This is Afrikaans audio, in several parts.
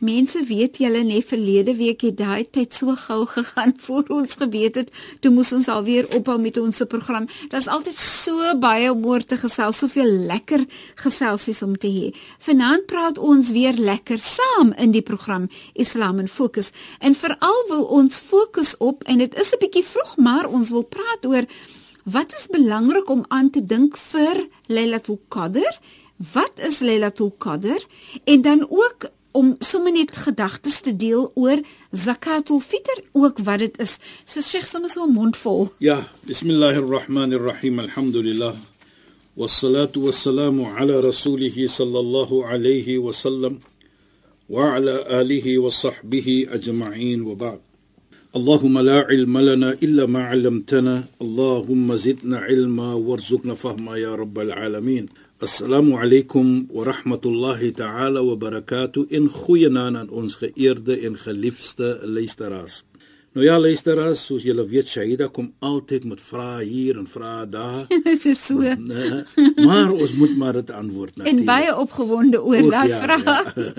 Mense weet julle net verlede week het daai tyd so gou gegaan voor ons geweet het, toe moes ons alweer ophou met ons program. Daar's altyd so baie om oor te gesels, soveel lekker geselsies om te hê. Vanaand praat ons weer lekker saam in die program Islam in Fokus. En veral wil ons fokus op en dit is 'n bietjie vroeg, maar ons wil praat oor wat is belangrik om aan te dink vir Lailatul Qadr? Wat is Lailatul Qadr? En dan ook om sommer net gedagtes te deel oor zakatul fitr ook wat dit is. So Sheikh sommer so 'n mond vol. Ja, bismillahirrahmanirrahim. Alhamdulillah. Wassalatu wassalamu ala rasulih sallallahu alayhi wa sallam wa ala alihi wa sahbihi ajma'in wa ba'd. اللهم لا علم لنا الا ما علمتنا اللهم زدنا علما وارزقنا فهما يا رب العالمين Assalamu alaykum wa rahmatullahi ta'ala wa barakatuh in goeie naam aan ons geëerde en geliefde luisteraars. Nou ja luisteraars, soos julle weet Shaida kom altyd met vrae hier en vrae daar. Dit is so. Nee, maar ons moet maar dit antwoord natuurlik. En baie opgewonde oor daai ja, vraag. Ja.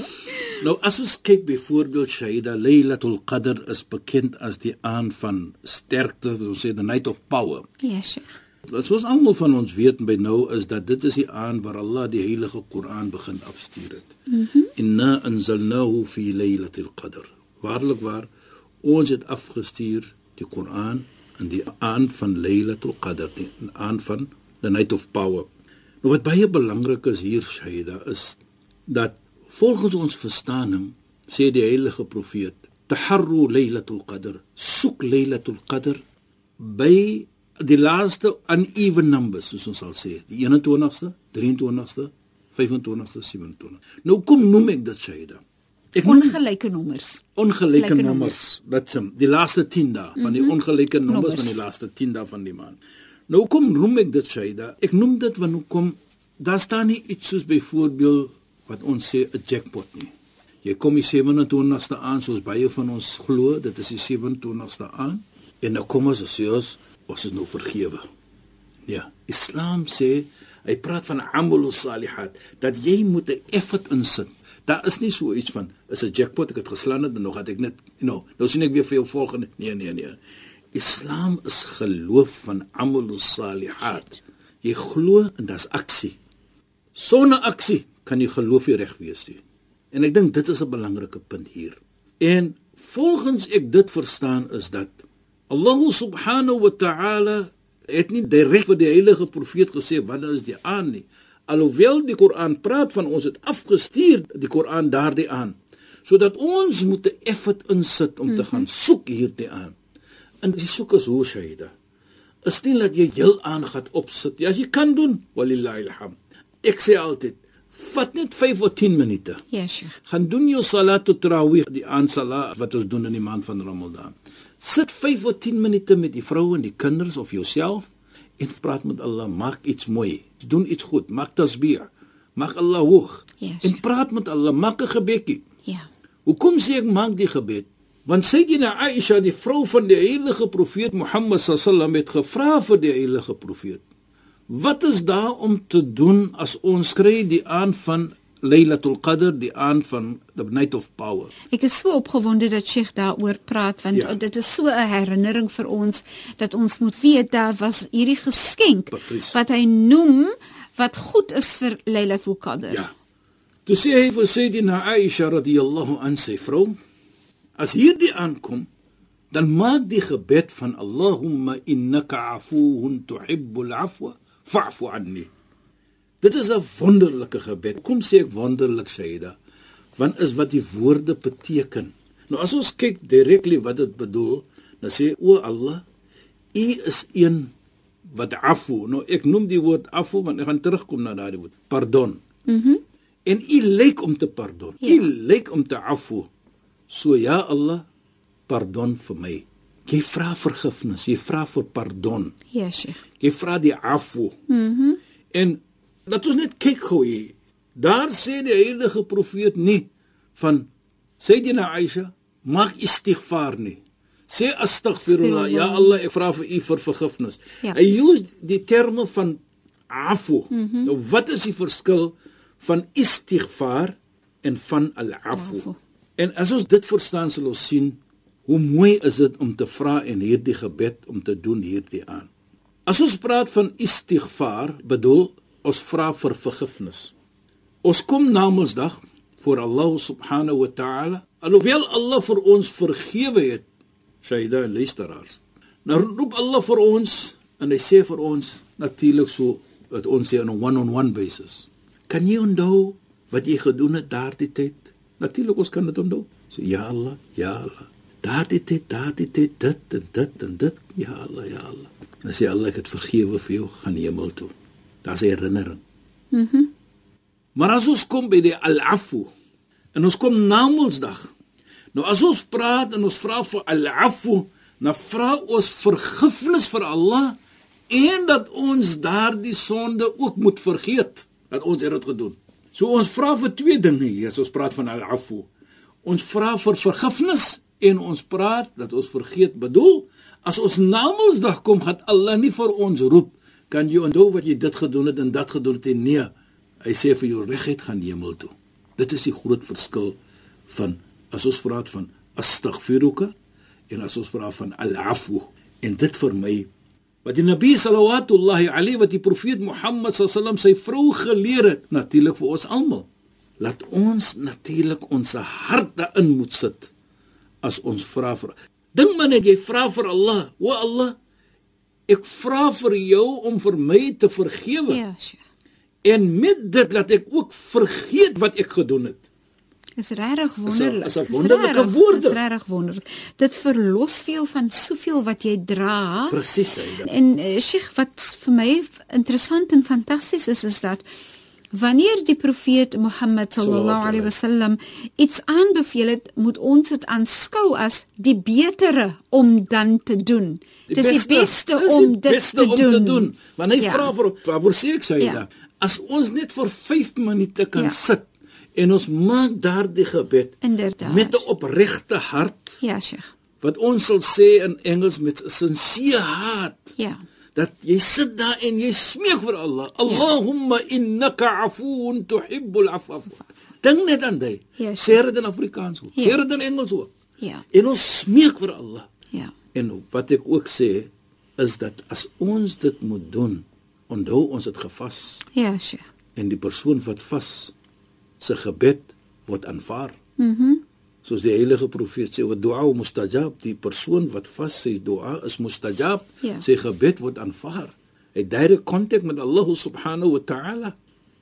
nou as ons kyk byvoorbeeld Shaida Lailatul Qadr is bekend as die aan van sterkte, ons sê the night of power. Ja, Sheikh. Wat soos almal van ons weet by nou is dat dit is die aand waar Allah die heilige Koran begin afstuur het. Mm Inna anzalnahu fi laylatil qadr. Waarlik waar ons het afgestuur die Koran in die aand van Laylatul Qadr, die aand van the night of power. Nou wat baie belangrik is hier Shaida is dat volgens ons verstaaning sê die heilige profeet taharru laylatul qadr soek laylatul qadr by die laaste uneven numbers soos ons sal sê die 21ste 23ste 25ste 27 nou kom noem ek dit Shaida. Ek ongelyke nommers. Ongelyke nommers dit is die laaste 10 dae van die mm -hmm. ongelyke nommers van die laaste 10 dae van die maand. Nou kom noem ek dit Shaida. Ek noem dit want hoe kom daar staan nie iets soos byvoorbeeld wat ons sê 'n jackpot nie. Jy kom die 27ste aan soos baie van ons glo dit is die 27ste aan en nou kom ons sê ons ons is nou vergewe. Ja, Islam sê hy praat van amal salihat dat jy moet 'n effort insit. Daar is nie so iets van is 'n jackpot ek het geslaan het en nog het ek net you know, nou sien ek weer vir jou volgende. Nee, nee, nee. Islam is geloof van amal salihat. Jy glo en daar's aksie. Sonder aksie kan jy geloof nie reg wees nie. En ek dink dit is 'n belangrike punt hier. En volgens ek dit verstaan is dat Allah subhanahu wa ta'ala het nie direk vir die heilige profeet gesê wanneer is die aan nie. Alhoewel die Koran praat van ons het afgestuur die Koran daardie aan sodat ons moet 'n effort insit om te gaan soek hierdie aan. En die soek is hoe Shaida. Is nie dat jy heel aangaan opsit. Ja, jy kan doen walillahi alham. Ek sê altyd vat net 5 of 10 minute. Ja, Sheikh. Gaan doen jou salat tarawih, die aansala wat ons doen in die maand van Ramadan. Sit 5 of 10 minute met die vrou en die kinders of jouself en praat met Allah, maak iets mooi. Doen iets goed, maak tasbih. Maak Allah hoog. Yes. En praat met Allah, maak 'n gebedjie. Ja. Hoekom sê ek maak die gebed? Want Sayyidina Aisha, die vrou van die heilige profeet Mohammed sallam het gevra vir die heilige profeet: "Wat is daar om te doen as ons kry die aan van Laylatul Qadr, die aan van the night of power. Ek is so opgewonde dat Sheikh daaroor praat want ja. dit is so 'n herinnering vir ons dat ons moet weet daar was hierdie geskenk Bevries. wat hy noem wat goed is vir Laylatul Qadr. Ja. Toe sê hy vir Sayyidina Aisha radhiyallahu an sy vrou, as hierdie aankom, dan maak die gebed van Allahumma innaka afuwun tuhibbul afwa fa'fu anni. Dit is 'n wonderlike gebed. Kom sê ek wonderlik Shaida, want is wat die woorde beteken. Nou as ons kyk directly wat dit bedoel, dan sê o Allah, U is een wat afu. Nou ek noem die woord afu want ek gaan terugkom na daardie woord. Pardon. Mhm. Mm en U lyk om te pardon. U Ja. lyk om te afu. So ja Allah, pardon vir my. Jy vra vergifnis, jy vra vir pardon. Ja, Sheikh. Jy vra die afu. Mhm. Mm en laat ons net kyk gou hier. Daar sê die heilige profeet nie van Sayyidina Aisha, maak istighfar nie. Sê astaghfirullah, ja Allah, ek vra vir u vir vergifnis. Ja. Hy use die terme van afu. Mm -hmm. Nou wat is die verskil van istighfar en van al-afu? Afu. En as ons dit verstaan sal ons sien hoe mooi is dit om te vra en hierdie gebed om te doen hierdie aan. As ons praat van istighfar, bedoel ons vra vir vergifnis. Ons kom na Mondsdag voor Allah subhanahu wa ta'ala. Alhoewel Allah vir ons vergewe het, Shaida en luisteraars. Nou roep Allah vir ons en hy sê vir ons natuurlik so wat ons sê on a one-on-one basis. Kan jy onthou wat jy gedoen het daardie tyd? Natuurlik ons kan dit onthou. So ja Allah, ja Allah. Daardie tyd, daardie tyd dit en dit en dit. Ja Allah, ja Allah. En dan sê Allah ek het vergewe vir jou, gaan hemel toe. Daar's 'n herinnering. Maar as ons kom by die al-afu en ons kom na Mondsdag. Nou as ons praat en ons vra vir al-afu, dan vra ons vergifnis vir Allah en dat ons daardie sonde ook moet vergeet dat ons het dit gedoen. So ons vra vir twee dinge hier as ons praat van al-afu. Ons vra vir vergifnis en ons praat dat ons vergeet bedoel as ons na Mondsdag kom gaan Allah nie vir ons roep kan jy onthou wat jy dit gedoen het en dat gedoen het nee Hy sê vir jou regheid gaan hemel toe. Dit is die groot verskil van as ons praat van astaghfiruka en as ons praat van al-afu. En dit vir my wat die Nabi sallallahu alayhi wat die profeet Mohammed sallam sy vrou geleer het, natuurlik vir ons almal. Laat ons natuurlik ons hart daarin moet sit as ons vra vir Dink maar net jy vra vir Allah, o Allah, ek vra vir jou om vir my te vergewe. Ja, Sheikh. En met dit laat ek ook vergeet wat ek gedoen het. Is regtig wonderlik. is 'n wonderlike woorde. Is regtig wonderlik. Dit verlos veel van soveel wat jy dra. Presies, Aida. En uh, Sheikh, wat vir my interessant en fantasties is is dat wanneer die profeet Mohammed sallallahu alaihi wasallam iets aanbeveel het, moet ons dit aanskou as die betere om dan te doen. Dis die beste dis om die dit beste te om doen. te doen. Want hy Ja. vra vir waarvoor sê ek sê Ja. ja. as ons net vir 5 minute kan Ja. sit en ons maak daardie gebed Inderdaad. met 'n opregte hart Ja, Sheikh. wat ons sal sê in Engels met sincere heart Ja. Dat jy sit daar en jy smeek vir Allah Allahumma innaka afuwun tuhibbul afwa dink net aan dit Ja, sê dit in Afrikaans ook Ja. sê dit in Engels ook Ja. en ons smeek vir Allah Ja. En wat ek ook sê is dat as ons dit moet doen, onthou ons het gevas Ja, Sheikh. en die persoon wat vas se gebed word aanvaar. Mhm. Mm Soos die heilige profeet sê, "Wa du'a mustajab." Die persoon wat vas sy dua is mustajab, Ja. sy gebed word aanvaar. Hy het direk kontak met Allah subhanahu wa ta'ala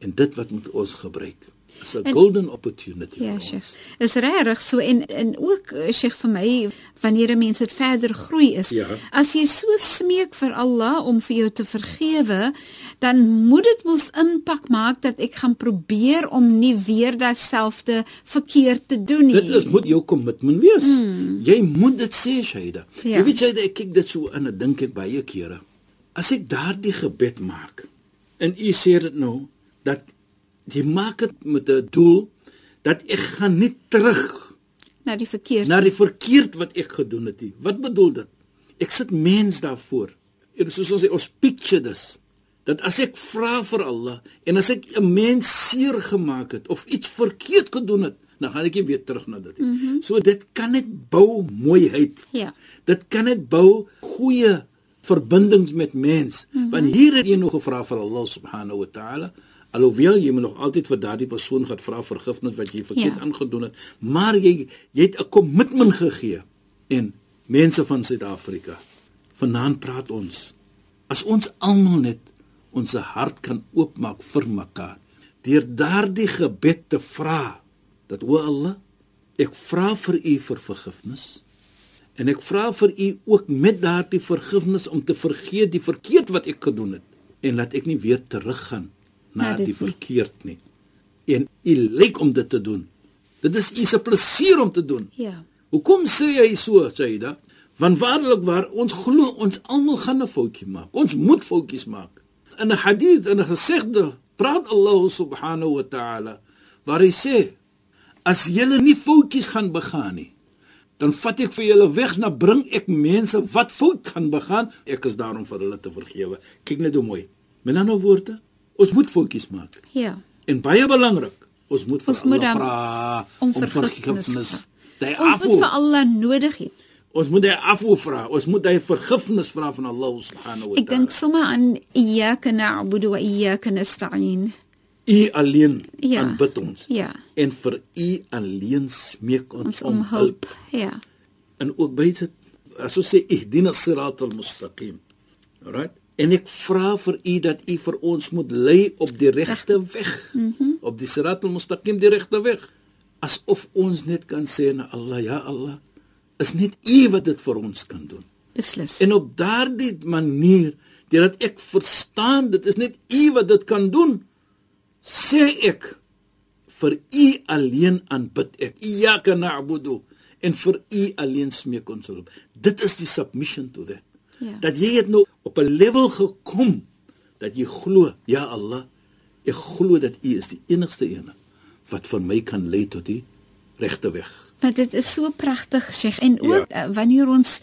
en dit wat moet ons gebruik. Is 'n golden opportunity Ja, Sheikh. Is regtig so en en ook eh, Sheikh vir my wanneer 'n mens dit verder groei is. Ja. As jy so smeek vir Allah om vir jou te vergewe, dan moet dit mos impak maak dat ek gaan probeer om nie weer dieselfde verkeerd te doen nie. Dit is moet jou kommitment wees. Mm. Jy moet dit sê, Shaida. Ja. Ja. Jy weet Shaida, ek kyk dit so in en dink ek baie kere. As ek daardie gebed maak en u sê dit nou dat jy maak dit met 'n doel dat ek gaan nie terug na die verkeerd. na die verkeerd wat ek gedoen het nie. Wat bedoel dit? Ek sit mens daarvoor. En soos ons sê, ons picture dis dat as ek vra vir Allah en as ek 'n mens seer gemaak het of iets verkeerd gedoen het, dan gaan ek nie weer terug na dit nie. Mm -hmm. So dit kan net bou mooiheid. Ja. Dit kan net bou goeie verbindings met mens. Mm -hmm. Want hier het jy nog gevra vir Allah subhanahu wa ta'ala, Alhoewel jy moet nog altyd vir daardie persoon gaan vra vergifnis wat jy verkeerd Ja. aangedoen het, maar jy jy het 'n kommitment gegee. En mense van Suid-Afrika, vanaand praat ons as ons almal net ons hart kan oopmaak vir mekaar deur daardie gebed te vra dat o Allah, ek vra vir u vir vergifnis. En ek vra vir u ook met daardie vergifnis om te vergeet die verkeerd wat ek gedoen het en laat ek nie weer teruggaan na Na dit die verkeerd nie. En u lyk om dit te doen. Dit is u se plesier om te doen. Ja. Hoekom sê jy so, Saida? Want waarlik waar ons glo ons almal gaan 'n foutjie maak. Ons moet foutjies maak. In 'n hadith en 'n gesegde praat Allah subhanahu wa ta'ala waar hy sê as julle nie foutjies gaan begaan nie, dan vat ek vir julle weg na bring ek mense wat fout gaan begaan, ek is daarom vir hulle te vergewe. Kyk net hoe mooi. Met ander woorde, ons moet foutjies maak. Ja. En baie belangrik, ons moet vir Ons moet Allah vra om vergifnis vra. Die Ons moet afu. vir Allah nodig hê. Ons moet hy afu vra. Ons moet hy vergifnis vra van Allah subhanahu wa Ek ta'ala. dink sommer aan iyyaka na'budu wa iyyaka nasta'in. U alleen Ja. aanbid ons. Ja. En vir u alleen smeek ons, Ons om hulp. Ja. En ook byte as ons sê ihdina siratal mustaqim. Alright? En ek vra vir u dat u vir ons moet lei op die regte weg. Mm -hmm. Op die siratal mustaqim, die regte weg. Asof ons net kan sê na Allah, ja Allah, is net u wat dit vir ons kan doen. Beslis. En op daardie manier, deurdat ek verstaan dit is net U wat dit kan doen, sê ek vir U alleen aanbid ek. Iyyaka na'budu en vir U alleen smeek ons hulp. Dit is die submission to that. Ja. Dat jy het nou op 'n level gekom dat jy glo, ja Allah, ek glo dat U is die enigste een wat vir my kan lei tot die regte weg. Maar dit is so pragtig, Sheikh. En ook ja. wanneer ons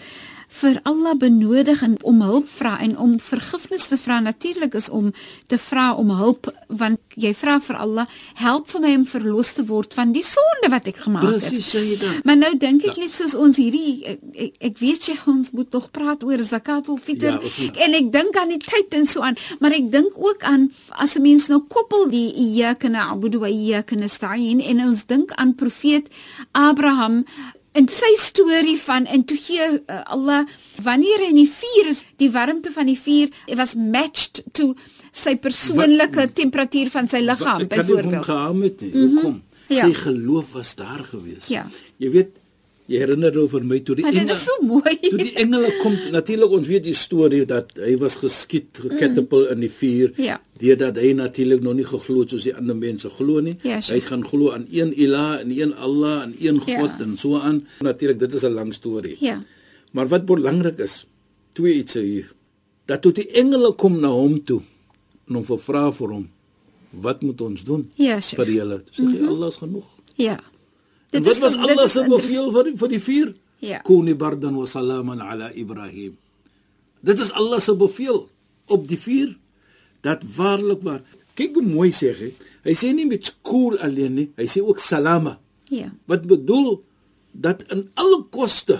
vir Allah benodig en om hulp vra en om vergifnis te vra natuurlik is om te vra om hulp want jy vra vir Allah help vir my om verlos te word van die sonde wat ek gemaak het. Presies, sê jy dan. Maar nou dink ek net soos ons hierdie ek, ek, ek weet jy ons moet nog praat oor zakatul fitr Ja, en ek dink aan die tyd en so aan, maar ek dink ook aan as 'n mens nou koppel die iyyaka na'budu wa iyyaka nasta'in en ons dink aan profeet Abraham en sy storie van en toe gee uh, Allah wanneer hy in die vuur is die warmte van die vuur was matched to sy persoonlike temperatuur van sy liggaam Ek kan nie byvoorbeeld. geham het nie. Hoekom? Ja. Sy geloof was daar gewees. Ja. Jy weet, jy herinner jou vir my toe die Maar dit engele is so mooi. Toe die engele kom, natuurlik ons weet die storie dat hy was geskiet, geketapel in die vuur. Mm. Ja. Deurdat hy natuurlik nog nie geglo het soos die ander mense glo nie. Ja, hy sure. gaan glo aan een Ilah en een Allah en een Ja. God en so aan. Natuurlik dit is 'n lang storie. Ja. Maar wat belangrik is, twee iets hier. Dat toe die engele kom na hom toe en hom vra vir hom, wat moet ons doen Ja, Sheikh. vir julle? Sê hy Allah is genoeg. Ja. En wat was dit Allah is se bevel vir die, vir die vuur? Ja. Kuni bardan wa salaman ala Ibrahim. Dit is Allah se bevel op die vuur dat waarlik waar. Kyk hoe mooi sê hy. Hy sê nie met skool alleen nie, hy sê ook salama. Ja. Wat bedoel dat in alle koste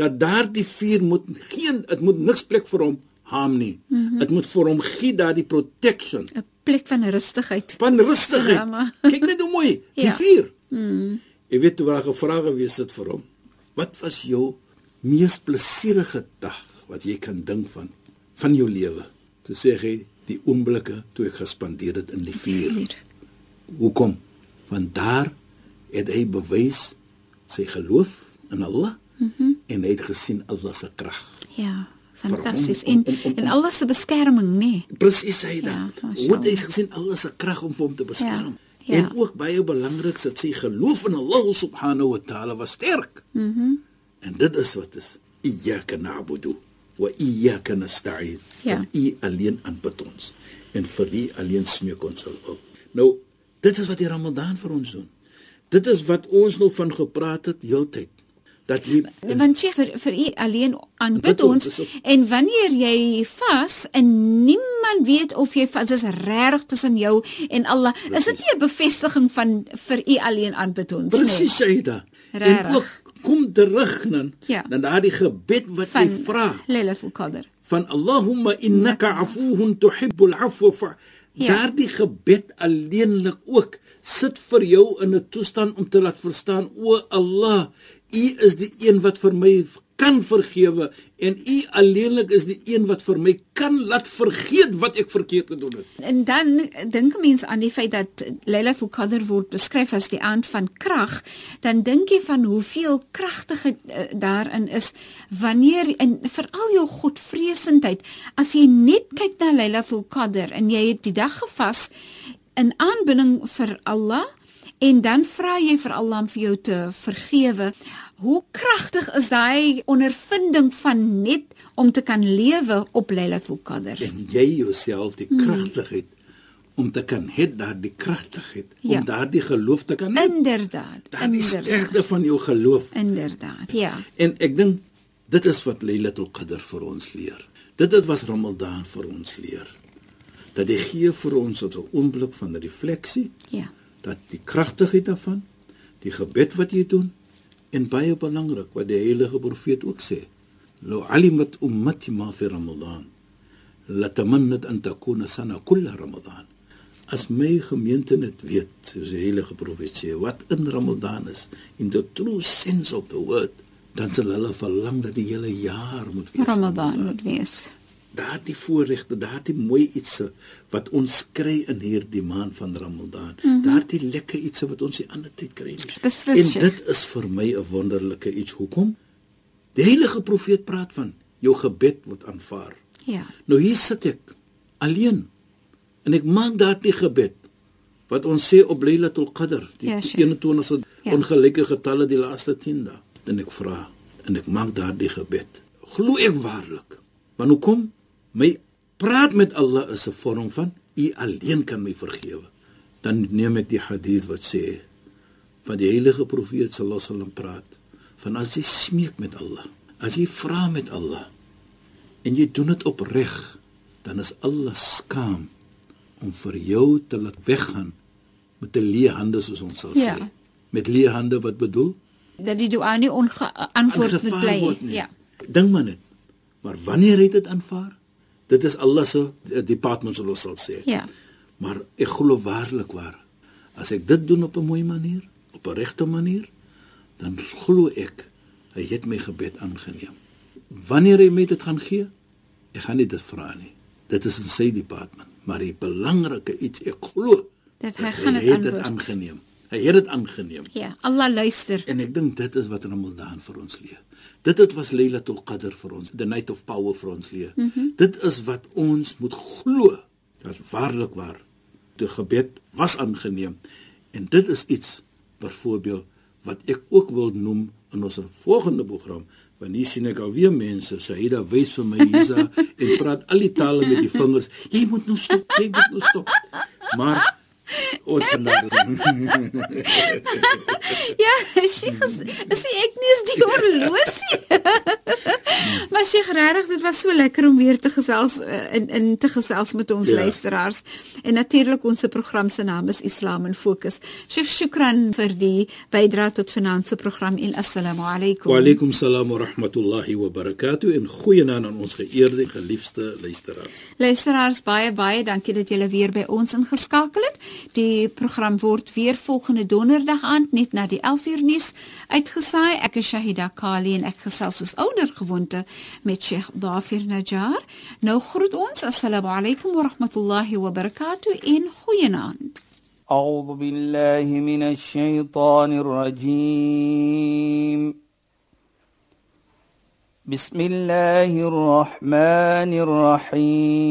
dat daardie vuur moet geen dit moet niks plek vir hom haam nie. Dit mm -hmm. moet vir hom gee daardie protection 'n plek van rustigheid. van rustigheid. Salama. Kyk net hoe mooi, die Ja. vuur. Mm. Jy weet toe waar gevra gewees het vir hom. Wat was jou mees plesierige dag wat jy kan dink van van jou lewe? Toe sê hy die oomblikke toe ek gespandeer het in die vuur. Hoekom? Want daar het hy bewys sy geloof in Allah mm -hmm. en hy het gesien Allah se krag. Ja, fantasties. om- En om- om- en alles se beskerming, nê? Nee. Presies hy Ja, dan. Hoe het hy gesien Allah se krag om vir hom te beskerm? Ja, En ja. ook baie belangrik dat sy geloof in Allah subhanahu wa ta'ala was sterk. Mhm. Mm en dit is wat is iyyaka na'budu wa iyyaka nasta'in. Ja. Van U alleen aanbid ons en vir U alleen smeek ons hulp. Nou, dit is wat die Ramadan vir ons doen. Dit is wat ons nou van gepraat het heeltyd. Dat jy Want jy vir vir u alleen aanbid Bid ons, ons op- en wanneer jy vas en niemand weet of jy vas is reg tussen jou en Allah is dit nie 'n bevestiging van vir u alleen aanbid ons Presies Shaida. En ook kom terug dan Ja. na daardie gebed wat van jy vra Lailatul Qadr van Allahumma innaka afuwun tuhibbul afwa fa Ja. Daardie gebed alleenlik ook sit vir jou in 'n toestand om te laat verstaan o Allah, U is die een wat vir my kan vergewe en U alleenlik is die een wat vir my kan laat vergeet wat ek verkeerd gedoen het. En dan dink 'n mens aan die feit dat Lailatul Qadr word beskryf as die aand van krag, dan dink jy van hoeveel kragtigheid uh, daarin is wanneer in veral jou godvreesendheid, as jy net kyk na Lailatul Qadr en jy het die dag gevas in aanbidding vir Allah en dan vra jy vir Allah om vir jou te vergewe. Hoe kragtig is daai ondervinding van net om te kan lewe op Lailatul Qadr? En jy jouself die kragtigheid om te kan hê daardie kragtigheid Ja. om daardie geloof te kan hê. Inderdaad, Daardie inderdaad. sterkte van jou geloof. Inderdaad. Ja. En ek dink dit is wat Lailatul Qadr vir ons leer. Dit is wat Ramadan vir ons leer. Dat hy gee vir ons 'n oomblik van refleksie, Ja. Dat die kragtigheid daarvan, die gebed wat jy doen en baie belangrik wat die heilige profeet ook sê. Law alimat ummati ma fi Ramadan latamannat an takuna sana kull Ramadan. As my gemeente net weet, soos die heilige profeet sê, wat in Ramadan is, in the true sense of the word, dan sal hulle verlang dat die hele jaar moet wees. Ramadan moet wees. Daardie voorregte, daardie mooi ietsie wat ons kry in hierdie maand van Ramadan. Mm -hmm. Daardie lekker ietsie wat ons die ander tyd kry nie. Beslis, En Sheikh. dit is vir my 'n wonderlike iets. Hoekom? Die heilige profeet praat van jou gebed word aanvaar. Ja. Nou hier sit ek alleen en ek maak daardie gebed wat ons sê op Lailatul Qadr, die Ja, Sheikh. 21ste Ja. ongelyke getalle die laaste 10 dae. En ek vra en ek maak daardie gebed. Glo ek waarlik? Want hoekom? My praat met Allah is 'n vorm van U alleen kan my vergewe. Dan neem ek die hadith wat sê van die heilige profeet sallallahu alaihi wasallam praat van as jy smeek met Allah, as jy vra met Allah en jy doen dit opreg, dan is Allah skaam om vir jou te laat weggaan met 'n leë hande soos ons sal Ja. sê. Met leë hande wat bedoel? Dat die dua nie ongeantwoord moet Aangevaar bly. nie. Ja. Dink maar net. Maar wanneer het dit aanvaar? Dit is Allah se eh, department sal ons sal sê. Ja. Maar ek glo waarlik waar. As ek dit doen op 'n mooi manier, op 'n regte manier, dan glo ek hy het my gebed aangeneem. Wanneer hy my dit gaan gee, ek gaan nie dit vra nie. Dit is in sy department, maar die belangrike iets ek glo Dat hy gaan dit het dit antwoord. aangeneem. Hy het dit aangeneem. Ja. Allah luister. En ek dink dit is wat Ramadan vir ons leer. Dit het was Lailatul Qadr vir ons, the night of power vir ons leer. Mm -hmm. Dit is wat ons moet glo. Dat waarlik waar die gebed was aangeneem. En dit is iets byvoorbeeld wat ek ook wil noem in ons volgende program. Want hier sien ek alweer mense, Shahida wys vir my hiersa en praat al die tale met die vingers. Jy moet nou stop, jy moet nou stop. Maar ons gaan nou Ja, Sheikh is, is nie ek nie is die horlosie. maar Sheikh regtig, dit was so lekker om weer te gesels eh, in in te gesels met ons Ja. luisteraars. En natuurlik ons program se naam is Islam in Fokus. Sheikh, shukran vir die bydrae tot finansie program en assalamu alaykum. Wa alaykum salaam wa rahmatullahi wa barakatuh en goeienaand aan ons geëerde geliefde luisteraars. Luisteraars, baie baie dankie dat julle weer by ons ingeskakel het. Die program word weer volgende donderdag aand net na die 11uur nuus uitgesaai. Ek is Shahida Kali en ek gesels soos ouer gewoonte met Sheikh Dafir Najjar. Nou groet ons. Assalamu alaykum wa rahmatullahi wa barakatuh en goeienaand. أعوذ بالله من الشيطان الرجيم بسم الله الرحمن الرحيم